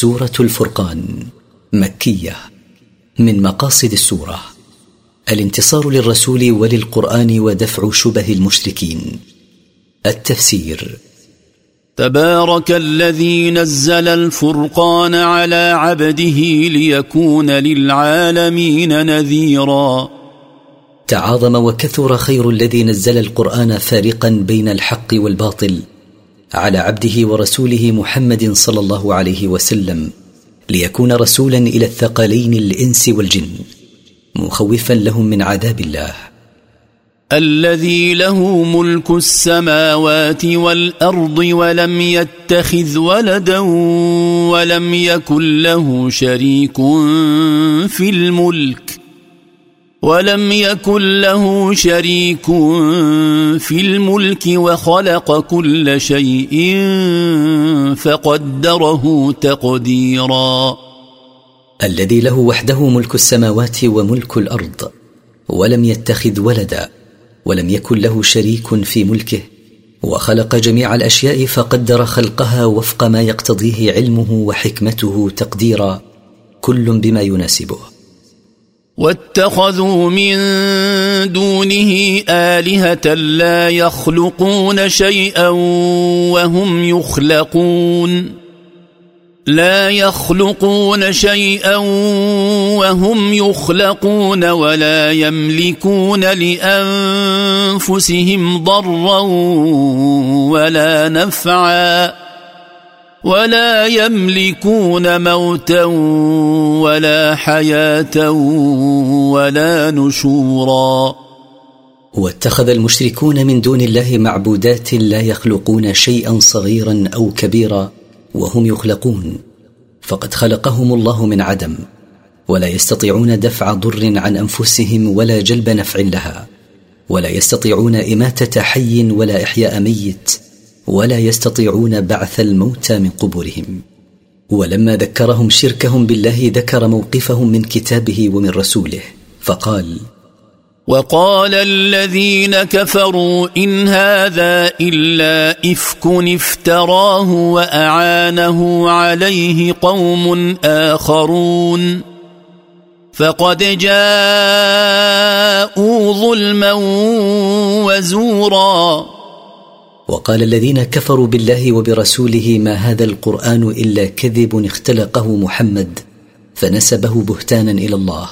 سورة الفرقان مكية من مقاصد السورة الانتصار للرسول وللقرآن ودفع شبه المشركين. التفسير تبارك الذي نزل الفرقان على عبده ليكون للعالمين نذيرا. تعاظم وكثر خير الذي نزل القرآن فارقا بين الحق والباطل على عبده ورسوله محمد صلى الله عليه وسلم ليكون رسولا إلى الثقلين الإنس والجن مخوفا لهم من عذاب الله. الذي له ملك السماوات والأرض ولم يتخذ ولدا ولم يكن له شريك في الملك. ولم يكن له شريك في الملك وخلق كل شيء فقدره تقديرا. الذي له وحده ملك السماوات وملك الأرض ولم يتخذ ولدا ولم يكن له شريك في ملكه وخلق جميع الأشياء فقدر خلقها وفق ما يقتضيه علمه وحكمته تقديرا كل بما يناسبه. واتخذوا من دونه آلهة لا يخلقون شيئا وهم يخلقون. لا يخلقون شيئا وهم يخلقون ولا يملكون لأنفسهم ضرا ولا نفعا. ولا يملكون موتا ولا حياة ولا نشورا. واتخذ المشركون من دون الله معبودات لا يخلقون شيئا صغيرا أو كبيرا وهم يخلقون. فقد خلقهم الله من عدم ولا يستطيعون دفع ضر عن أنفسهم ولا جلب نفع لها ولا يستطيعون إماتة حي ولا إحياء ميت ولا يستطيعون بعث الموتى من قبورهم. ولما ذكرهم شركهم بالله ذكر موقفهم من كتابه ومن رسوله فقال وقال الذين كفروا إن هذا إلا إفك افتراه وأعانه عليه قوم آخرون. فقد جاءوا ظلما وزورا. وقال الذين كفروا بالله وبرسوله ما هذا القرآن إلا كذب اختلقه محمد فنسبه بهتانا إلى الله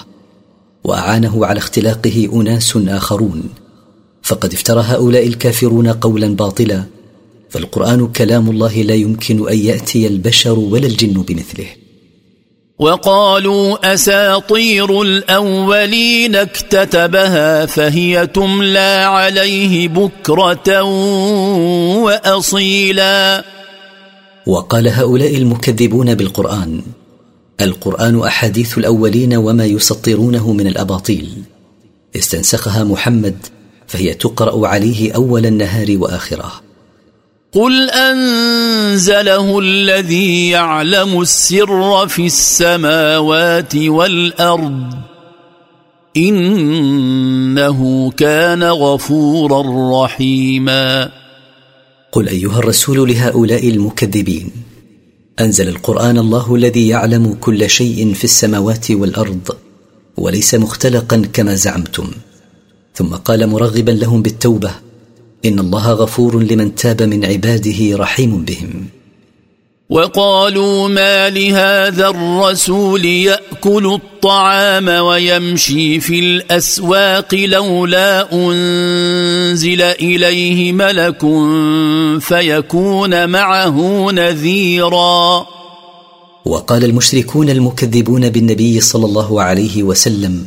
وأعانه على اختلاقه أناس آخرون. فقد افترى هؤلاء الكافرون قولا باطلا فالقرآن كلام الله لا يمكن أن يأتي البشر ولا الجن بمثله. وقالوا أساطير الأولين اكتتبها فهي تملى عليه بكرة وأصيلا. وقال هؤلاء المكذبون بالقرآن القرآن أحاديث الأولين وما يسطرونه من الأباطيل. استنسخها محمد فهي تقرأ عليه أول النهار وآخره. قل انزله الذي يعلم السر في السماوات والارض انه كان غفورا رحيما. قل ايها الرسول لهؤلاء المكذبين انزل القران الله الذي يعلم كل شيء في السماوات والارض وليس مختلقا كما زعمتم. ثم قال مرغبا لهم بالتوبه إن الله غفور لمن تاب من عباده رحيم بهم. وقالوا ما لهذا الرسول يأكل الطعام ويمشي في الأسواق لولا أنزل إليه ملك فيكون معه نذيرا. وقال المشركون المكذبون بالنبي صلى الله عليه وسلم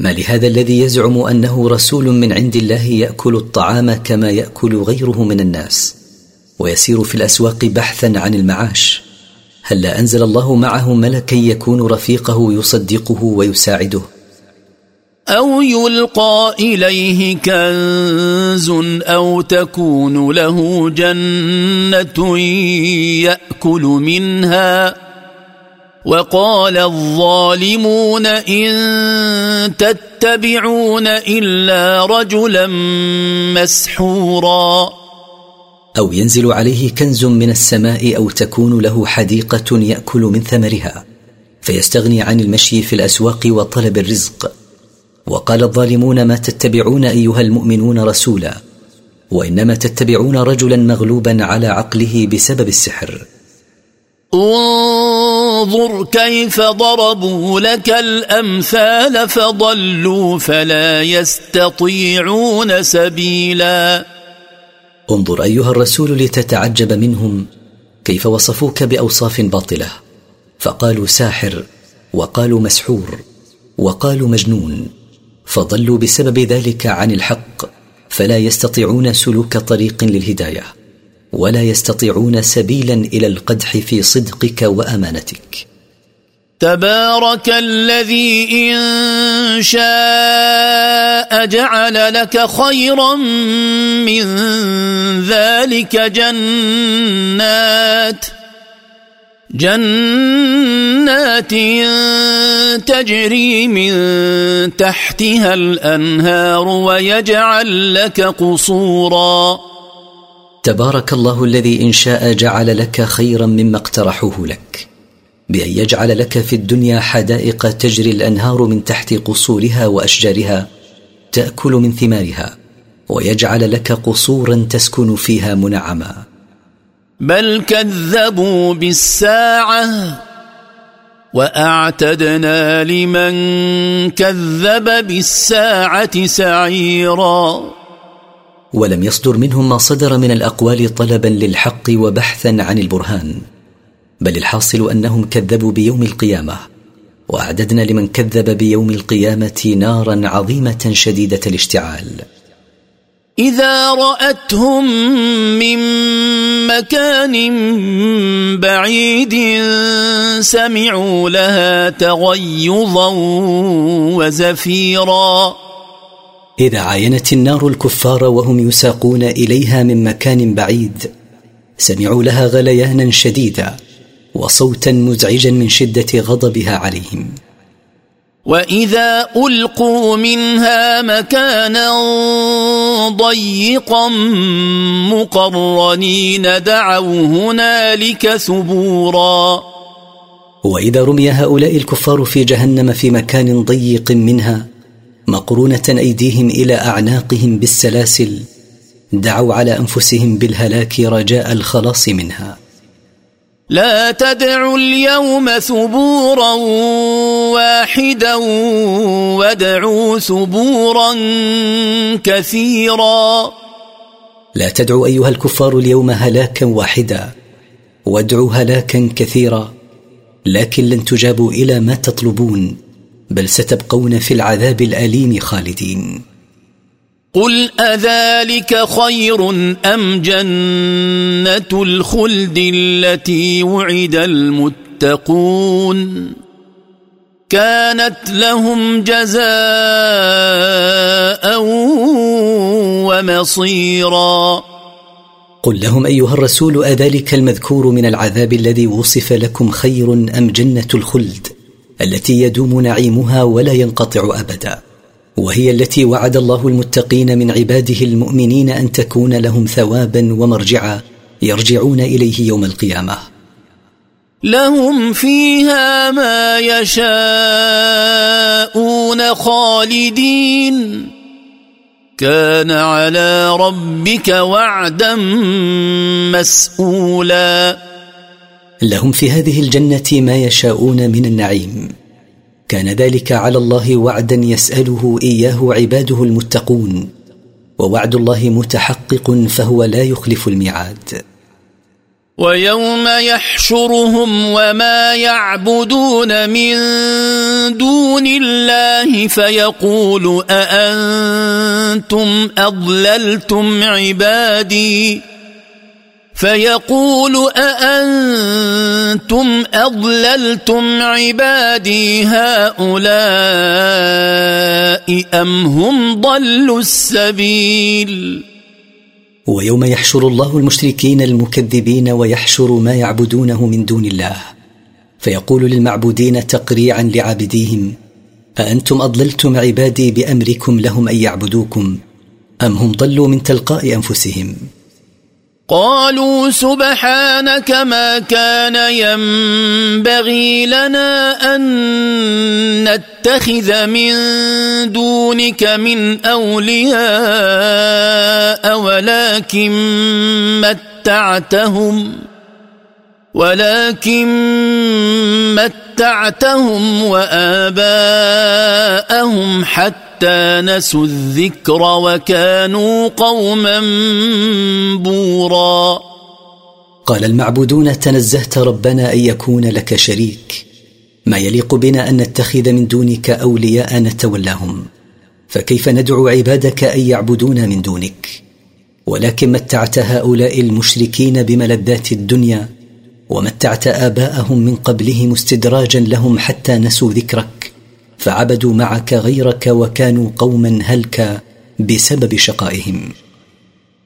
ما لهذا الذي يزعم أنه رسول من عند الله يأكل الطعام كما يأكل غيره من الناس ويسير في الأسواق بحثا عن المعاش. هل لا أنزل الله معه ملكا يكون رفيقه يصدقه ويساعده؟ أو يلقى إليه كنز أو تكون له جنة يأكل منها؟ وقال الظالمون إن تتبعون إلا رجلا مسحورا. أو ينزل عليه كنز من السماء أو تكون له حديقة يأكل من ثمرها فيستغني عن المشي في الأسواق وطلب الرزق. وقال الظالمون ما تتبعون أيها المؤمنون رسولا وإنما تتبعون رجلا مغلوبا على عقله بسبب السحر. انظر كيف ضربوا لك الأمثال فضلوا فلا يستطيعون سبيلا. انظر أيها الرسول لتتعجب منهم كيف وصفوك بأوصاف باطلة. فقالوا ساحر وقالوا مسحور وقالوا مجنون. فضلوا بسبب ذلك عن الحق فلا يستطيعون سلوك طريق للهداية. ولا يستطيعون سبيلا إلى القدح في صدقك وأمانتك. تبارك الذي إن شاء جعل لك خيرا من ذلك جنات جنات تجري من تحتها الأنهار ويجعل لك قصورا. تبارك الله الذي إن شاء جعل لك خيرا مما اقترحوه لك بأن يجعل لك في الدنيا حدائق تجري الأنهار من تحت قصورها وأشجارها تأكل من ثمارها ويجعل لك قصورا تسكن فيها منعما. بل كذبوا بالساعة وأعتدنا لمن كذب بالساعة سعيرا. ولم يصدر منهم ما صدر من الأقوال طلبا للحق وبحثا عن البرهان بل الحاصل أنهم كذبوا بيوم القيامة وأعددنا لمن كذب بيوم القيامة نارا عظيمة شديدة الاشتعال. إذا رأتهم من مكان بعيد سمعوا لها تغيظا وزفيرا. إذا عاينت النار الكفار وهم يساقون إليها من مكان بعيد. سمعوا لها غليانا شديدا وصوتا مزعجا من شدة غضبها عليهم. وإذا ألقوا منها مكانا ضيقا مقرنين دعوا هنالك ثبورا. وإذا رمي هؤلاء الكفار في جهنم في مكان ضيق منها مقرونة أيديهم إلى أعناقهم بالسلاسل دعوا على أنفسهم بالهلاك رجاء الخلاص منها. لا تدعوا اليوم ثبورا واحدا وادعوا ثبورا كثيرا. لا تدعوا أيها الكفار اليوم هلاكا واحدا وادعوا هلاكا كثيرا لكن لن تجابوا إلى ما تطلبون. بل ستبقون في العذاب الأليم خالدين. قل أذلك خير أم جنة الخلد التي وعد المتقون؟ كانت لهم جزاء ومصيرا. قل لهم أيها الرسول أذلك المذكور من العذاب الذي وصف لكم خير أم جنة الخلد؟ التي يدوم نعيمها ولا ينقطع أبدا وهي التي وعد الله المتقين من عباده المؤمنين أن تكون لهم ثوابا ومرجعا يرجعون إليه يوم القيامة. لهم فيها ما يشاءون خالدين. كان على ربك وعدا مسؤولا. لهم في هذه الجنة ما يشاءون من النعيم. كان ذلك على الله وعدا يسأله إياه عباده المتقون ووعد الله متحقق فهو لا يخلف الميعاد. ويوم يحشرهم وما يعبدون من دون الله فيقول أأنتم أضللتم عبادي؟ فيقول أأنتم أضللتم عبادي هؤلاء أم هم ضلوا السبيل؟ ويوم يحشر الله المشركين المكذبين ويحشر ما يعبدونه من دون الله فيقول للمعبودين تقريعا لعابديهم أأنتم أضللتم عبادي بأمركم لهم أن يعبدوكم أم هم ضلوا من تلقاء أنفسهم؟ قالوا سبحانك ما كان ينبغي لنا أن نتخذ من دونك من أولياء ولكن متعتهم ولكن متعتهم وآباءهم حتى نسوا الذكر وكانوا قوما بورا. قال المعبودون تنزهت ربنا أن يكون لك شريك. ما يليق بنا أن نتخذ من دونك أولياء نتولاهم. فكيف ندعو عبادك أن يعبدونا من دونك؟ ولكن متعت هؤلاء المشركين بملذات الدنيا ومتعت آباءهم من قبلهم استدراجا لهم حتى نسوا ذكرك. فعبدوا معك غيرك وكانوا قوما هلكى بسبب شقائهم.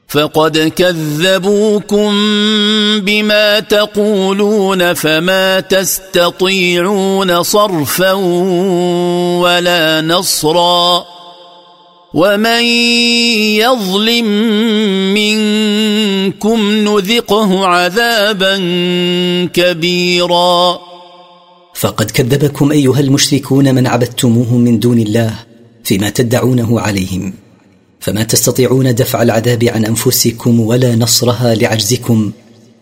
فقد كذبوكم بما تقولون فما تستطيعون صرفا ولا نصرا. ومن يظلم منكم نذقه عذابا كبيرا. فقد كذبكم أيها المشركون من عبدتموهم من دون الله فيما تدعونه عليهم. فما تستطيعون دفع العذاب عن أنفسكم ولا نصرها لعجزكم.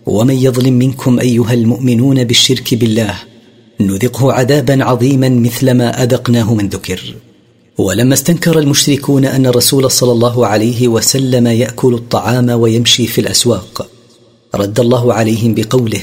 ومن يظلم منكم أيها المؤمنون بالشرك بالله نذقه عذابا عظيما مثل ما أذقناه من ذكر. ولما استنكر المشركون أن الرسول صلى الله عليه وسلم يأكل الطعام ويمشي في الأسواق رد الله عليهم بقوله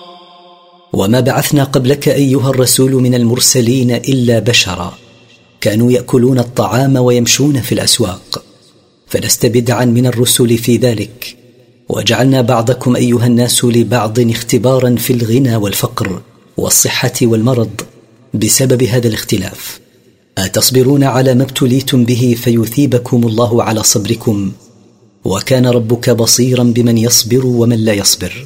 وما بعثنا قبلك أيها الرسول من المرسلين إلا بشرا. كانوا يأكلون الطعام ويمشون في الأسواق. فلست بدعا من الرسل في ذلك. وجعلنا بعضكم أيها الناس لبعض اختبارا في الغنى والفقر والصحة والمرض بسبب هذا الاختلاف. أتصبرون على ما ابتليتم به فيثيبكم الله على صبركم. وكان ربك بصيرا بمن يصبر ومن لا يصبر.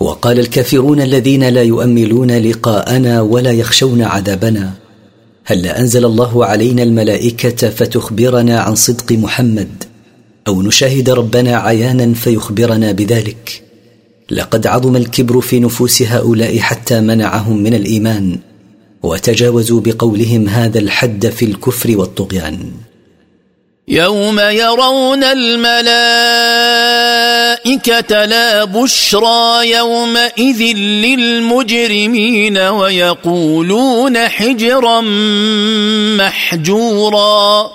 وقال الكافرون الذين لا يؤملون لقاءنا ولا يخشون عذابنا هل أنزل الله علينا الملائكة فتخبرنا عن صدق محمد؟ أو نشاهد ربنا عيانا فيخبرنا بذلك؟ لقد عظم الكبر في نفوس هؤلاء حتى منعهم من الإيمان وتجاوزوا بقولهم هذا الحد في الكفر والطغيان. يوم يرون الملائكة لا بشرى يومئذ للمجرمين ويقولون حجرا محجورا.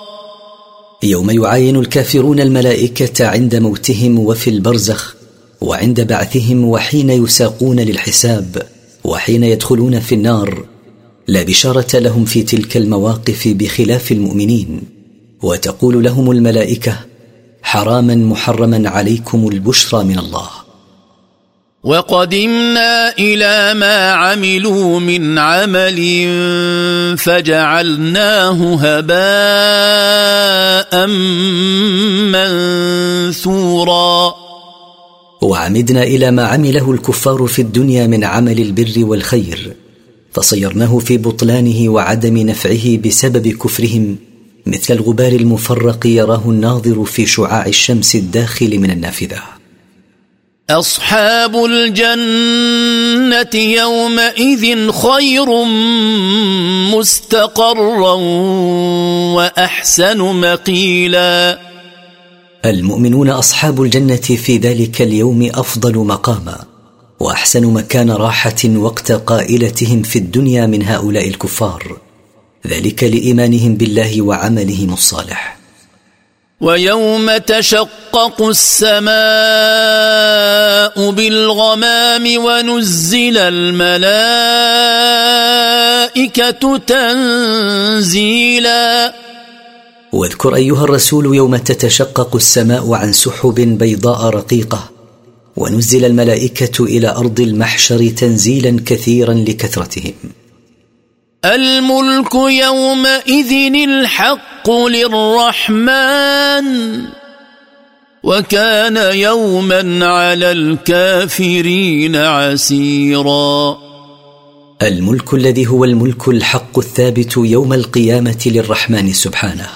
يوم يعاين الكافرون الملائكة عند موتهم وفي البرزخ وعند بعثهم وحين يساقون للحساب وحين يدخلون في النار لا بشارة لهم في تلك المواقف بخلاف المؤمنين. وتقول لهم الملائكة حراما محرما عليكم البشرى من الله. وقدمنا إلى ما عملوا من عمل فجعلناه هباء منثورا. وعمدنا إلى ما عمله الكفار في الدنيا من عمل البر والخير فصيرناه في بطلانه وعدم نفعه بسبب كفرهم مثل الغبار المفرق يراه الناظر في شعاع الشمس الداخل من النافذة. أصحاب الجنة يومئذ خير مستقرا وأحسن مقيلا. المؤمنون أصحاب الجنة في ذلك اليوم أفضل مقاما وأحسن مكان راحة وقت قائلتهم في الدنيا من هؤلاء الكفار. ذلك لإيمانهم بالله وعملهم الصالح. ويوم تشقق السماء بالغمام ونزل الملائكة تنزيلا. واذكر أيها الرسول يوم تتشقق السماء عن سحب بيضاء رقيقة ونزل الملائكة إلى أرض المحشر تنزيلا كثيرا لكثرتهم. الملك يومئذ الحق للرحمن وكان يوما على الكافرين عسيرا. الملك الذي هو الملك الحق الثابت يوم القيامة للرحمن سبحانه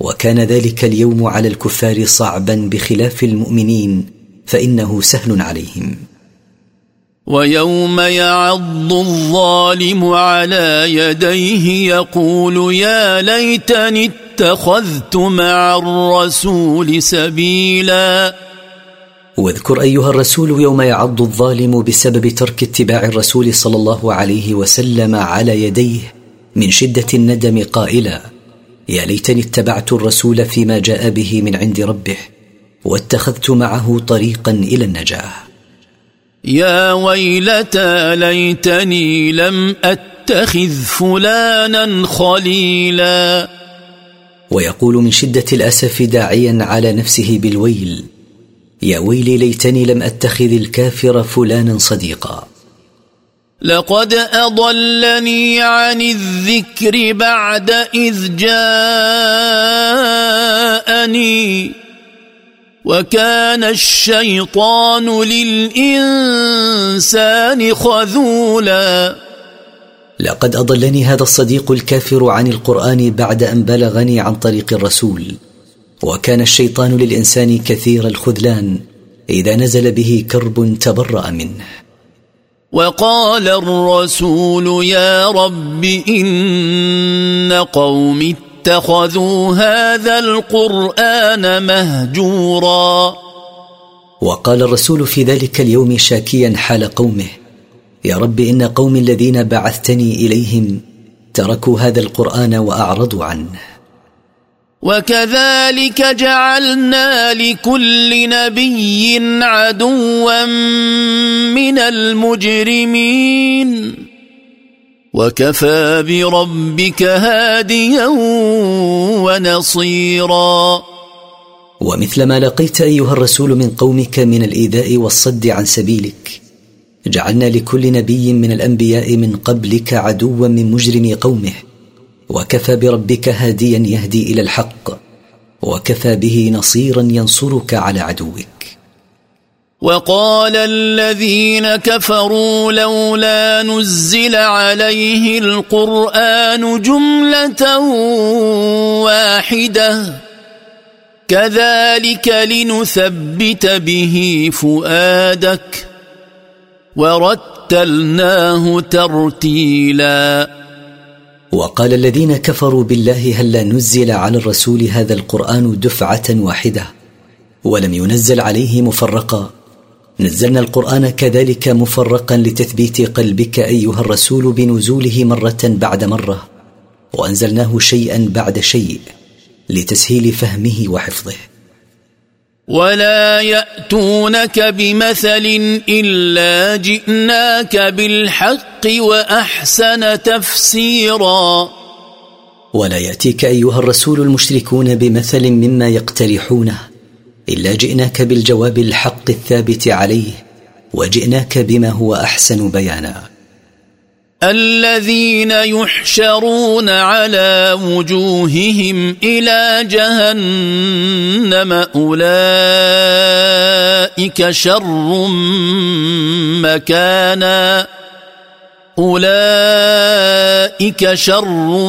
وكان ذلك اليوم على الكفار صعبا بخلاف المؤمنين فإنه سهل عليهم. ويوم يعض الظالم على يديه يقول يا ليتني اتخذت مع الرسول سبيلا. واذكر أيها الرسول يوم يعض الظالم بسبب ترك اتباع الرسول صلى الله عليه وسلم على يديه من شدة الندم قائلا يا ليتني اتبعت الرسول فيما جاء به من عند ربه واتخذت معه طريقا إلى النجاة. يا ويلتى ليتني لم أتخذ فلانا خليلا. ويقول من شدة الأسف داعيا على نفسه بالويل يا ويلي ليتني لم أتخذ الكافر فلانا صديقا. لقد أضلني عن الذكر بعد إذ جاءني وكان الشيطان للإنسان خذولا. لقد أضلني هذا الصديق الكافر عن القرآن بعد أن بلغني عن طريق الرسول. وكان الشيطان للإنسان كثير الخذلان إذا نزل به كرب تبرأ منه. وقال الرسول يا رب إن قوم اتخذوا هذا القرآن مهجورا. وقال الرسول في ذلك اليوم شاكيا حال قومه يا رب إن قوم الذين بعثتني إليهم تركوا هذا القرآن وأعرضوا عنه. وكذلك جعلنا لكل نبي عدوا من المجرمين. وكفى بربك هاديا ونصيرا. ومثل ما لقيت أيها الرسول من قومك من الإيذاء والصد عن سبيلك جعلنا لكل نبي من الأنبياء من قبلك عدوا من مجرم قومه وكفى بربك هاديا يهدي إلى الحق وكفى به نصيرا ينصرك على عدوك. وقال الذين كفروا لولا نزل عليه القرآن جملة واحدة. كذلك لنثبت به فؤادك. ورتلناه ترتيلا. وقال الذين كفروا بالله هلا نزل على الرسول هذا القرآن دفعة واحدة ولم ينزل عليه مفرقا. نزلنا القرآن كذلك مفرقا لتثبيت قلبك أيها الرسول بنزوله مرة بعد مرة وأنزلناه شيئا بعد شيء لتسهيل فهمه وحفظه. ولا يأتونك بمثل إلا جئناك بالحق وأحسن تفسيرا. ولا يأتيك أيها الرسول المشركون بمثل مما يقترحونه إلا جئناك بالجواب الحق الثابت عليه وجئناك بما هو أحسن بيانا. الذين يحشرون على وجوههم إلى جهنم أولئك شر مكانا. أولئك شر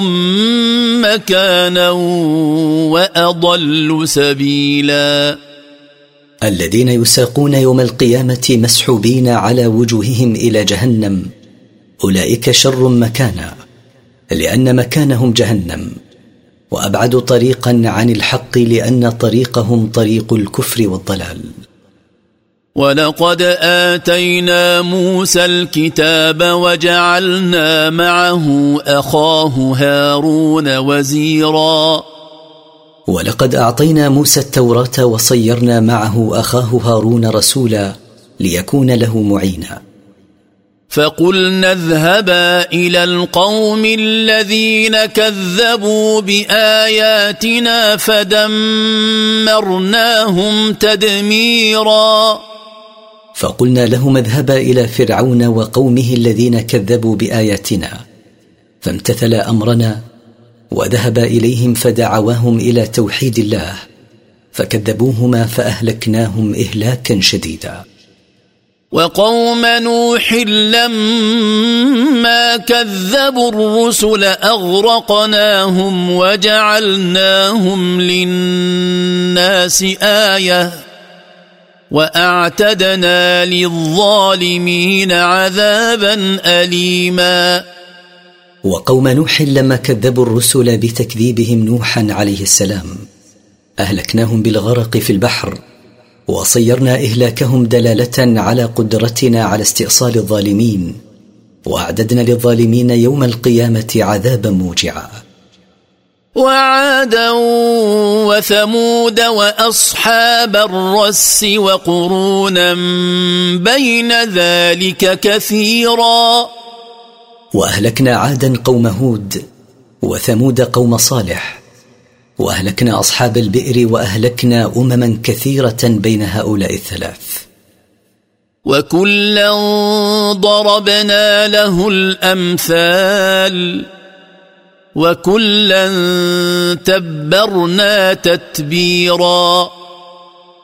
مكانا وأضل سبيلا. الذين يساقون يوم القيامة مسحوبين على وجوههم إلى جهنم. أولئك شر مكانا لأن مكانهم جهنم. وأبعد طريقا عن الحق لأن طريقهم طريق الكفر والضلال. ولقد آتينا موسى الكتاب وجعلنا معه أخاه هارون وزيرا. ولقد أعطينا موسى التوراة وصيرنا معه أخاه هارون رسولا ليكون له معينا. فقلنا اذهبا إلى القوم الذين كذبوا بآياتنا فدمرناهم تدميرا. فقلنا لهم اذهبا إلى فرعون وقومه الذين كذبوا بآياتنا. فامتثل أمرنا وذهبا إليهم فدعواهم إلى توحيد الله فكذبوهما فأهلكناهم إهلاكا شديدا. وقوم نوح لما كذبوا الرسل أغرقناهم وجعلناهم للناس آية وأعتدنا للظالمين عذابا أليما. وقوم نوح لما كذبوا الرسل بتكذيبهم نوحا عليه السلام. أهلكناهم بالغرق في البحر وصيرنا إهلاكهم دلالة على قدرتنا على استئصال الظالمين وأعددنا للظالمين يوم القيامة عذابا موجعا. وعادا وثمود وأصحاب الرس وقرونا بين ذلك كثيرا. وأهلكنا عادا قوم هود وثمود قوم صالح وأهلكنا أصحاب البئر وأهلكنا أمما كثيرة بين هؤلاء الثلاث. وكلا ضربنا له الأمثال وكلا تبرنا تتبيرا.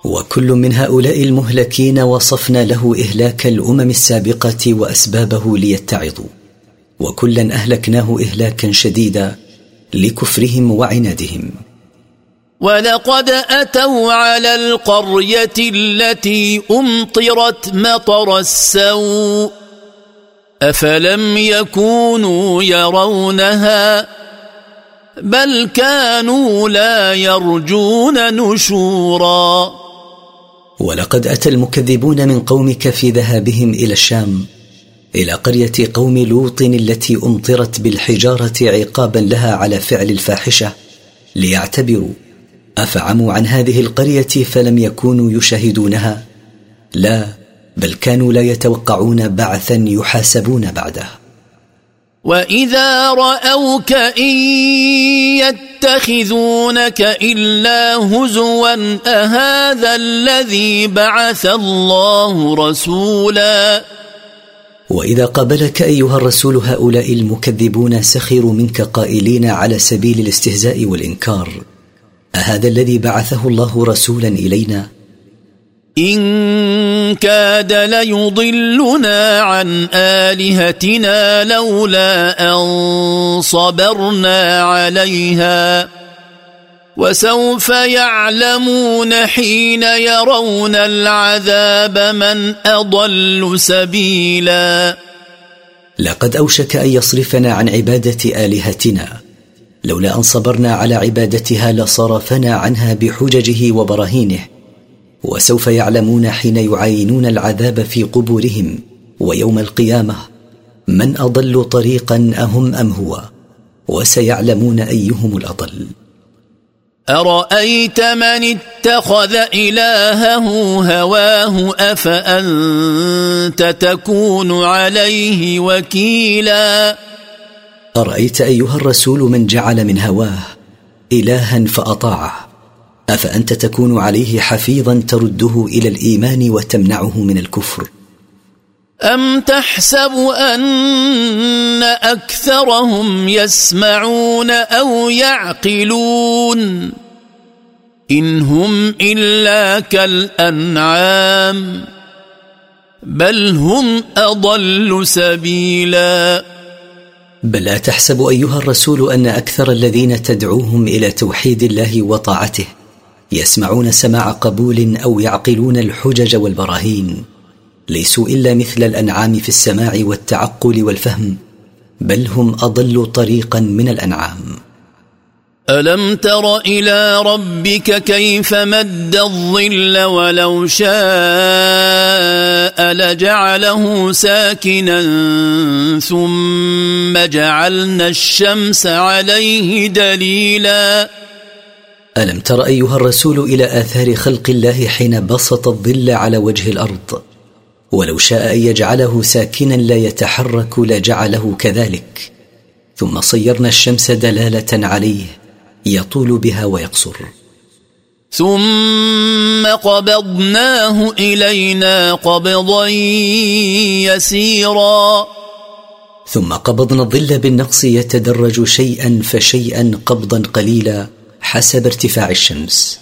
وكل من هؤلاء المهلكين وصفنا له إهلاك الأمم السابقة وأسبابه ليتعظوا. وكلا أهلكناه اهلاكا شديدا لكفرهم وعنادهم. ولقد أتوا على القرية التي أمطرت مطر السوء أفلم يكونوا يرونها؟ بل كانوا لا يرجون نشورا. ولقد أتى المكذبون من قومك في ذهابهم إلى الشام إلى قرية قوم لوط التي أمطرت بالحجارة عقابا لها على فعل الفاحشة ليعتبروا. أفعموا عن هذه القرية فلم يكونوا يشاهدونها؟ لا بل كانوا لا يتوقعون بعثا يحاسبون بعده. وإذا رأوك إن يتخذونك إلا هزوا أهذا الذي بعث الله رسولا؟ وإذا قابلك أيها الرسول هؤلاء المكذبون سخروا منك قائلين على سبيل الاستهزاء والإنكار. أهذا الذي بعثه الله رسولا إلينا؟ إن كاد ليضلنا عن آلهتنا لولا أن صبرنا عليها. وسوف يعلمون حين يرون العذاب من أضل سبيلا. لقد أوشك أن يصرفنا عن عبادة آلهتنا. لولا أن صبرنا على عبادتها لصرفنا عنها بحججه وبراهينه. وسوف يعلمون حين يعاينون العذاب في قبورهم. ويوم القيامة من أضل طريقا أهم أم هو؟ وسيعلمون أيهم الأضل. أرأيت من اتخذ إلهه هواه أفأنت تكون عليه وكيلا؟ أرأيت أيها الرسول من جعل من هواه الها فأطاعه أفأنت تكون عليه حفيظا ترده إلى الإيمان وتمنعه من الكفر؟ أم تحسب أن أكثرهم يسمعون أو يعقلون؟ إن هم إلا كالأنعام بل هم أضل سبيلا. بل لا تحسب أيها الرسول أن أكثر الذين تدعوهم إلى توحيد الله وطاعته يسمعون سماع قبول أو يعقلون الحجج والبراهين. ليسوا إلا مثل الأنعام في السماع والتعقل والفهم بل هم أضل طريقا من الأنعام. ألم تر إلى ربك كيف مد الظل ولو شاء لجعله ساكنا ثم جعلنا الشمس عليه دليلا. ألم تر أيها الرسول إلى آثار خلق الله حين بسط الظل على وجه الأرض؟ ولو شاء أن يجعله ساكنا لا يتحرك لجعله كذلك. ثم صيرنا الشمس دلالة عليه يطول بها ويقصر. ثم قبضناه إلينا قبضا يسيرا. ثم قبضنا الظل بالنقص يتدرج شيئا فشيئا قبضا قليلا حسب ارتفاع الشمس.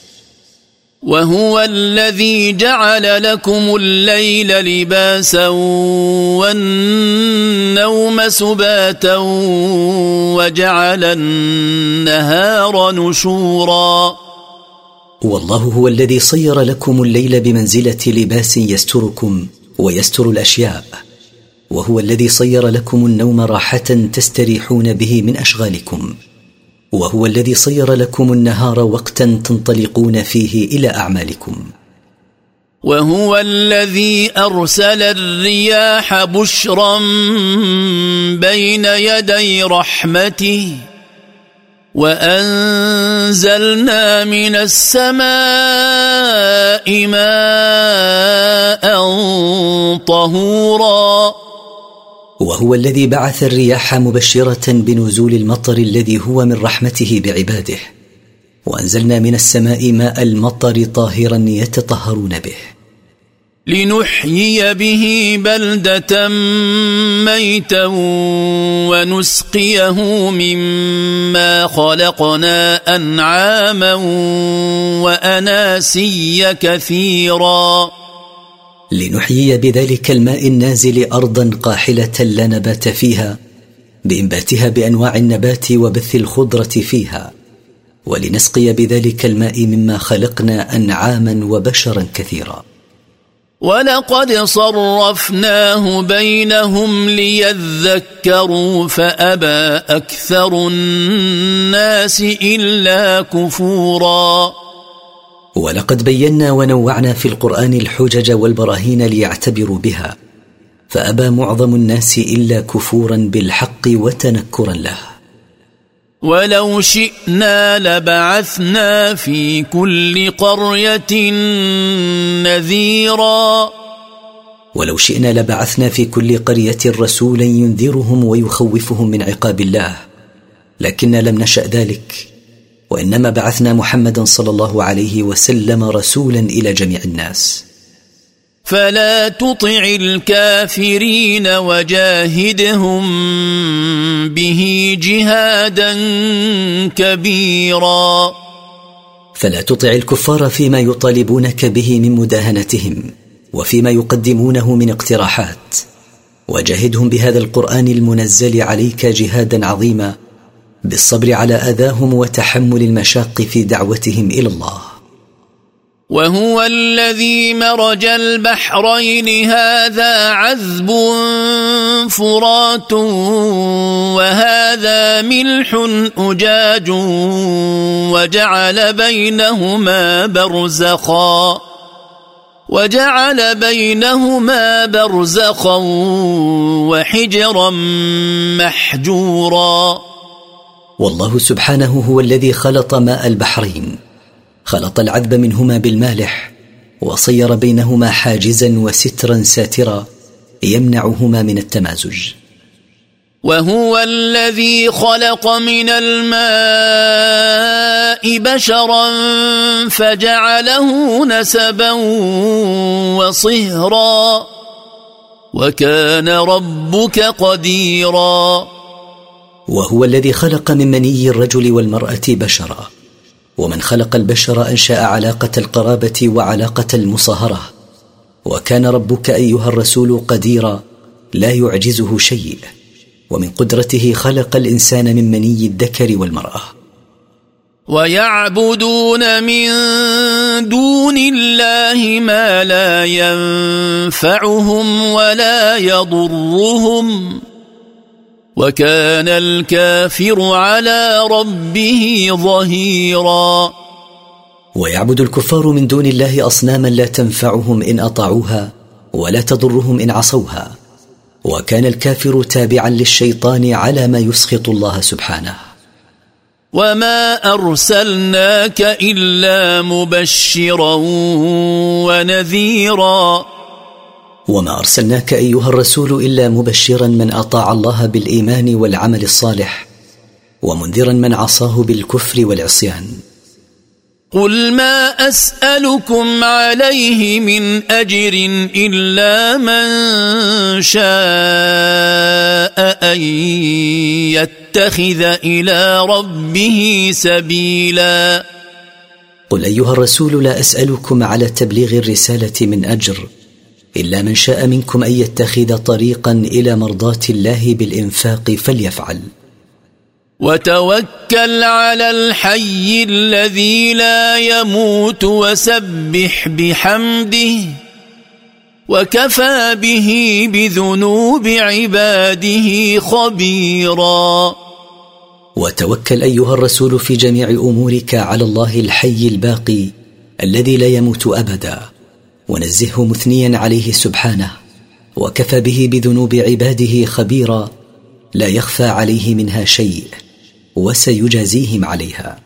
وهو الذي جعل لكم الليل لباسا والنوم سباتا وجعل النهار نشورا. والله هو الذي صير لكم الليل بمنزلة لباس يستركم ويستر الأشياء وهو الذي صير لكم النوم راحة تستريحون به من أشغالكم. وهو الذي صير لكم النهار وقتا تنطلقون فيه إلى أعمالكم. وهو الذي أرسل الرياح بشرا بين يدي رحمته وأنزلنا من السماء ماء طهورا. وهو الذي بعث الرياح مبشرة بنزول المطر الذي هو من رحمته بعباده. وأنزلنا من السماء ماء المطر طاهرا يتطهرون به. لنحيي به بلدة ميتا ونسقيه مما خلقنا أنعاما وأناسيا كثيرا. لنحيي بذلك الماء النازل أرضا قاحلة لا نبات فيها بإنباتها بأنواع النبات وبث الخضرة فيها. ولنسقي بذلك الماء مما خلقنا أنعاما وبشرا كثيرا. ولقد صرفناه بينهم ليذكروا فأبى أكثر الناس إلا كفورا. ولقد بينا ونوعنا في القرآن الحجج والبراهين ليعتبروا بها فأبى معظم الناس إلا كفورا بالحق وتنكرا له. ولو شئنا لبعثنا في كل قرية نذيرا. ولو شئنا لبعثنا في كل قرية رسولا ينذرهم ويخوفهم من عقاب الله لكنا لم نشأ ذلك وإنما بعثنا محمدا صلى الله عليه وسلم رسولا إلى جميع الناس. فلا تطع الكافرين وجاهدهم به جهادا كبيرا. فلا تطع الكفار فيما يطالبونك به من مداهنتهم وفيما يقدمونه من اقتراحات. وجاهدهم بهذا القرآن المنزل عليك جهادا عظيما بالصبر على آذاهم وتحمل المشاق في دعوتهم إلى الله. وهو الذي مرج البحرين هذا عذب فرات وهذا ملح أجاج وجعل بينهما برزخا وجعل بينهما برزخا وحجرا محجورا. والله سبحانه هو الذي خلط ماء البحرين. خلط العذب منهما بالمالح وصير بينهما حاجزا وسترا ساترا يمنعهما من التمازج. وهو الذي خلق من الماء بشرا فجعله نسبا وصهرا وكان ربك قديرا. وهو الذي خلق من مني الرجل والمرأة بشرا. ومن خلق البشر أنشأ علاقة القرابة وعلاقة المصاهرة. وكان ربك أيها الرسول قديرا لا يعجزه شيء. ومن قدرته خلق الإنسان من مني الذكر والمرأة. ويعبدون من دون الله ما لا ينفعهم ولا يضرهم. وكان الكافر على ربه ظهيرا. ويعبد الكفار من دون الله أصناما لا تنفعهم إن أطاعوها ولا تضرهم إن عصوها. وكان الكافر تابعا للشيطان على ما يسخط الله سبحانه. وما أرسلناك إلا مبشرا ونذيرا. وما أرسلناك أيها الرسول إلا مبشرا من أطاع الله بالإيمان والعمل الصالح ومنذرا من عصاه بالكفر والعصيان. قل ما أسألكم عليه من أجر إلا من شاء أن يتخذ إلى ربه سبيلا. قل أيها الرسول لا أسألكم على تبليغ الرسالة من أجر إلا من شاء منكم أن يتخذ طريقا إلى مرضاة الله بالإنفاق فليفعل. وتوكل على الحي الذي لا يموت وسبح بحمده وكفى به بذنوب عباده خبيرا. وتوكل أيها الرسول في جميع أمورك على الله الحي الباقي الذي لا يموت أبدا. ونزهه مثنيا عليه سبحانه وكفى به بذنوب عباده خبيرا لا يخفى عليه منها شيء وسيجازيهم عليها.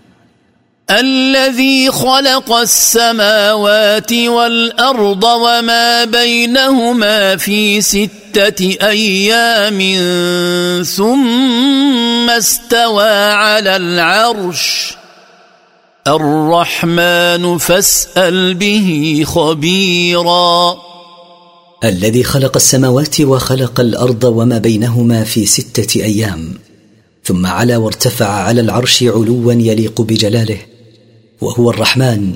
الذي خلق السماوات والأرض وما بينهما في ستة أيام ثم استوى على العرش. الرحمن فاسأل به خبيرا. الذي خلق السماوات وخلق الأرض وما بينهما في ستة أيام ثم علا وارتفع على العرش علوا يليق بجلاله وهو الرحمن.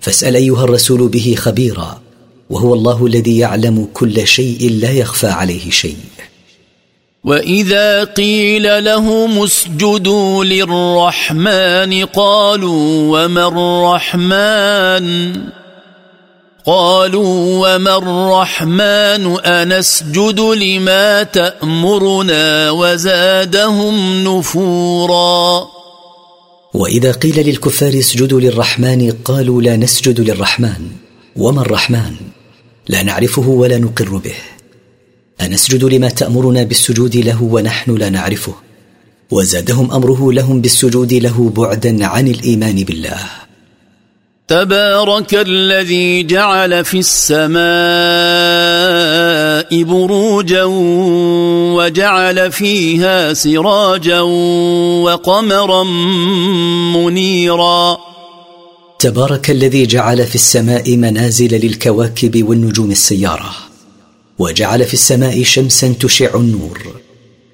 فاسأل أيها الرسول به خبيرا وهو الله الذي يعلم كل شيء لا يخفى عليه شيء. واذا قيل لهم اسجدوا للرحمن قالوا وما الرحمن؟ قالوا وما الرحمن؟ انسجد لما تامرنا وزادهم نفورا. واذا قيل للكفار اسجدوا للرحمن قالوا لا نسجد للرحمن. وما الرحمن؟ لا نعرفه ولا نقر به. أنسجد لما تأمرنا بالسجود له ونحن لا نعرفه. وزادهم أمره لهم بالسجود له بعدا عن الإيمان بالله. تبارك الذي جعل في السماء بروجا وجعل فيها سراجا وقمرا منيرا. تبارك الذي جعل في السماء منازل للكواكب والنجوم السيارة. وجعل في السماء شمسا تشع النور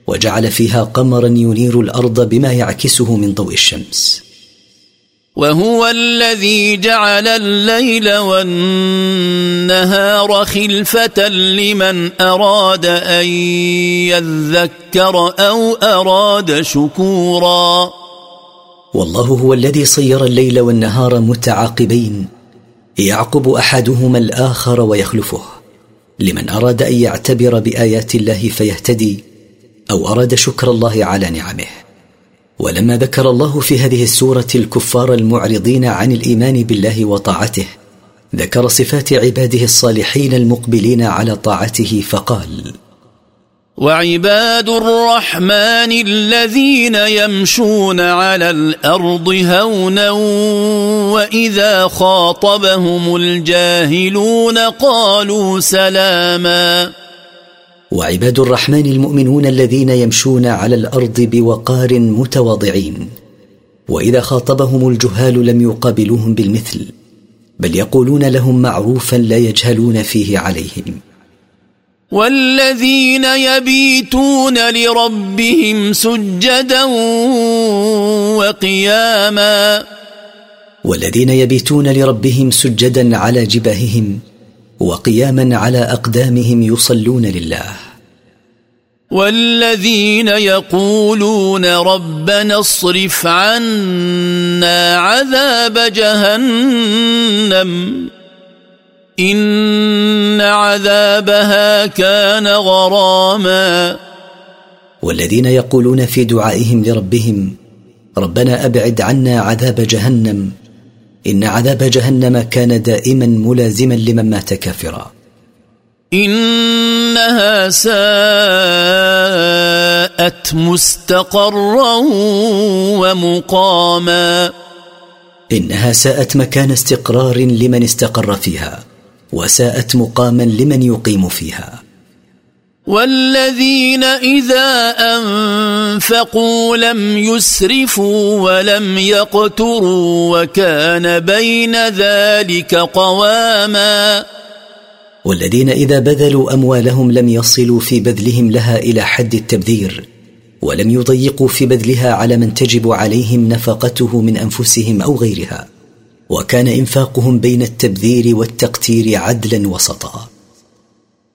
وجعل فيها قمرا ينير الأرض بما يعكسه من ضوء الشمس. وهو الذي جعل الليل والنهار خلفة لمن أراد أن يذكر أو أراد شكورا. والله هو الذي صير الليل والنهار متعاقبين يعقب أحدهما الآخر ويخلفه. لمن أراد أن يعتبر بآيات الله فيهتدي أو أراد شكر الله على نعمه. ولما ذكر الله في هذه السورة الكفار المعرضين عن الإيمان بالله وطاعته ذكر صفات عباده الصالحين المقبلين على طاعته فقال وعباد الرحمن الذين يمشون على الأرض هونا وإذا خاطبهم الجاهلون قالوا سلاما. وعباد الرحمن المؤمنون الذين يمشون على الأرض بوقار متواضعين. وإذا خاطبهم الجهال لم يقابلوهم بالمثل بل يقولون لهم معروفا لا يجهلون فيه عليهم. والذين يبيتون لربهم سجدا وقياما والذين يبيتون لربهم سجدا على جباههم وقياما على أقدامهم يصلون لله. والذين يقولون ربنا اصرف عنا عذاب جهنم إن عذابها كان غراما. والذين يقولون في دعائهم لربهم ربنا أبعد عنا عذاب جهنم إن عذاب جهنم كان دائما ملازما لمن مات كافرا. إنها ساءت مستقرا ومقاما. إنها ساءت مكان استقرار لمن استقر فيها. وساءت مقاما لمن يقيم فيها. والذين إذا أنفقوا لم يسرفوا ولم يقتروا وكان بين ذلك قواما. والذين إذا بذلوا أموالهم لم يصلوا في بذلهم لها إلى حد التبذير ولم يضيقوا في بذلها على من تجب عليهم نفقته من أنفسهم أو غيرها. وكان إنفاقهم بين التبذير والتقتير عدلا وسطا.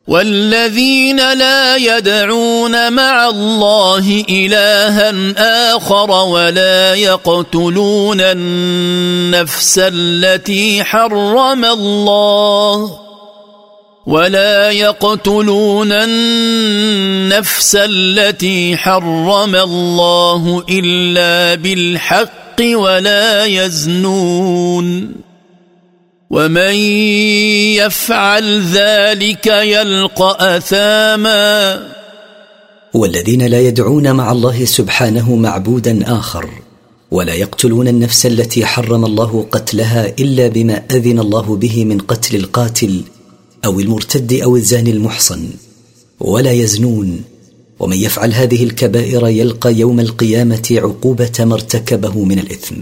والذين لا يدعون مع الله الها آخر ولا يقتلون النفس التي حرم الله ولا يقتلون النفس التي حرم الله إلا بالحق ولا يزنون ومن يفعل ذلك يلقى أثاما والذين لا يدعون مع الله سبحانه معبودا آخر ولا يقتلون النفس التي حرم الله قتلها إلا بما أذن الله به من قتل القاتل أو المرتد أو الزاني المحصن ولا يزنون ومن يفعل هذه الكبائر يلقى يوم القيامة عقوبة ما ارتكبه من الإثم.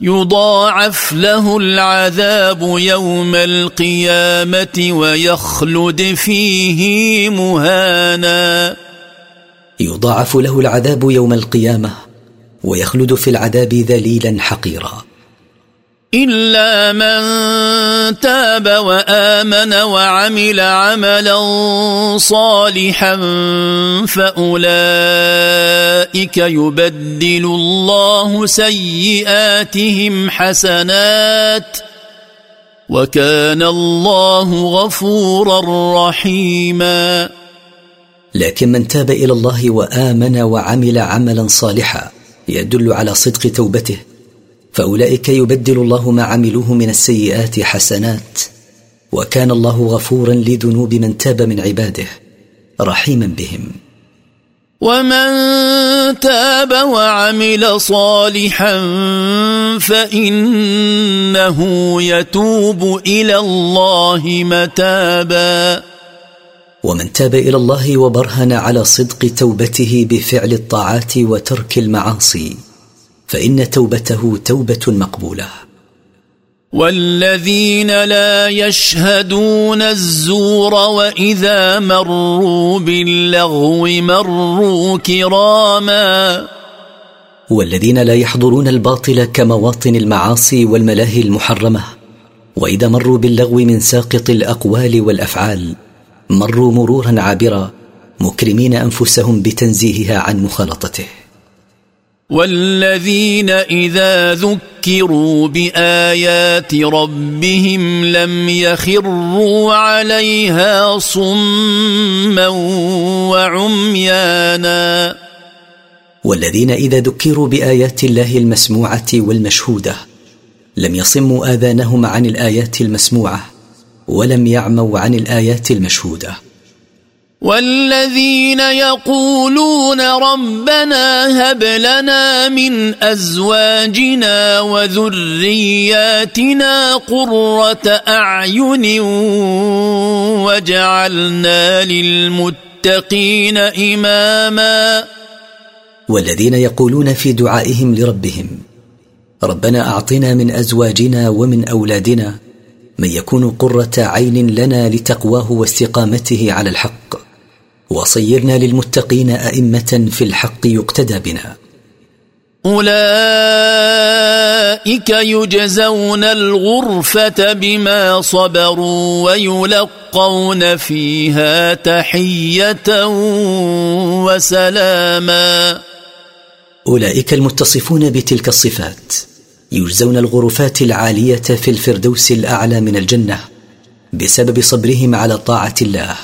يضاعف له العذاب يوم القيامة ويخلد فيه مهانا. يضاعف له العذاب يوم القيامة ويخلد في العذاب ذليلا حقيرا. الا من تاب وامن وعمل عملا صالحا فاولئك يبدل الله سيئاتهم حسنات وكان الله غفورا رحيما لكن من تاب إلى الله وآمن وعمل عملا صالحا يدل على صدق توبته فأولئك يبدل الله ما عملوه من السيئات حسنات. وكان الله غفورا لذنوب من تاب من عباده رحيما بهم. ومن تاب وعمل صالحا فإنه يتوب إلى الله متابا. ومن تاب إلى الله وبرهن على صدق توبته بفعل الطاعات وترك المعاصي فإن توبته توبة مقبولة. والذين لا يشهدون الزور وإذا مروا باللغو مروا كراما. والذين لا يحضرون الباطل كمواطن المعاصي والملاهي المحرمة. وإذا مروا باللغو من ساقط الأقوال والأفعال مروا مرورا عابرا مكرمين أنفسهم بتنزيهها عن مخالطته. والذين إذا ذكروا بآيات ربهم لم يخروا عليها صما وعميانا. والذين إذا ذكروا بآيات الله المسموعة والمشهودة لم يصموا آذانهم عن الآيات المسموعة ولم يعموا عن الآيات المشهودة. والذين يقولون ربنا هب لنا من أزواجنا وذرياتنا قرة أعين وجعلنا للمتقين إماما. والذين يقولون في دعائهم لربهم ربنا أعطنا من أزواجنا ومن أولادنا من يكون قرة عين لنا لتقواه واستقامته على الحق. وصيرنا للمتقين أئمة في الحق يقتدى بنا. أولئك يجزون الغرفة بما صبروا ويلقون فيها تحية وسلاما. أولئك المتصفون بتلك الصفات. يجزون الغرفات العالية في الفردوس الأعلى من الجنة بسبب صبرهم على طاعة الله.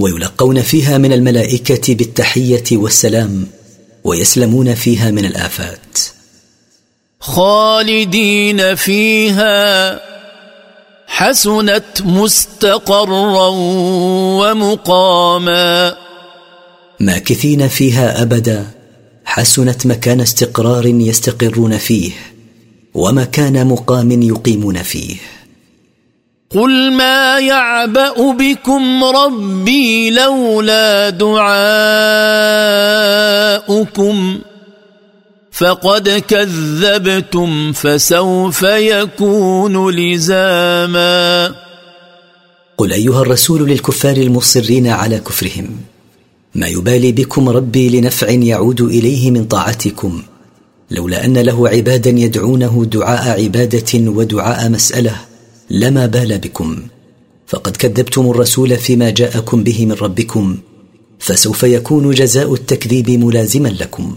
ويلقون فيها من الملائكة بالتحية والسلام ويسلمون فيها من الآفات. خالدين فيها حسنت مستقرا ومقاما. ماكثين فيها أبدا حسنت مكان استقرار يستقرون فيه ومكان مقام يقيمون فيه. قل ما يعبا بكم ربي لولا دعاؤكم فقد كذبتم فسوف يكون لزاما قل ايها الرسول للكفار المصرين على كفرهم ما يبالي بكم ربي لنفع يعود اليه من طاعتكم لولا ان له عبادا يدعونه دعاء عباده ودعاء مساله لما بال بكم. فقد كذبتم الرسول فيما جاءكم به من ربكم فسوف يكون جزاء التكذيب ملازما لكم.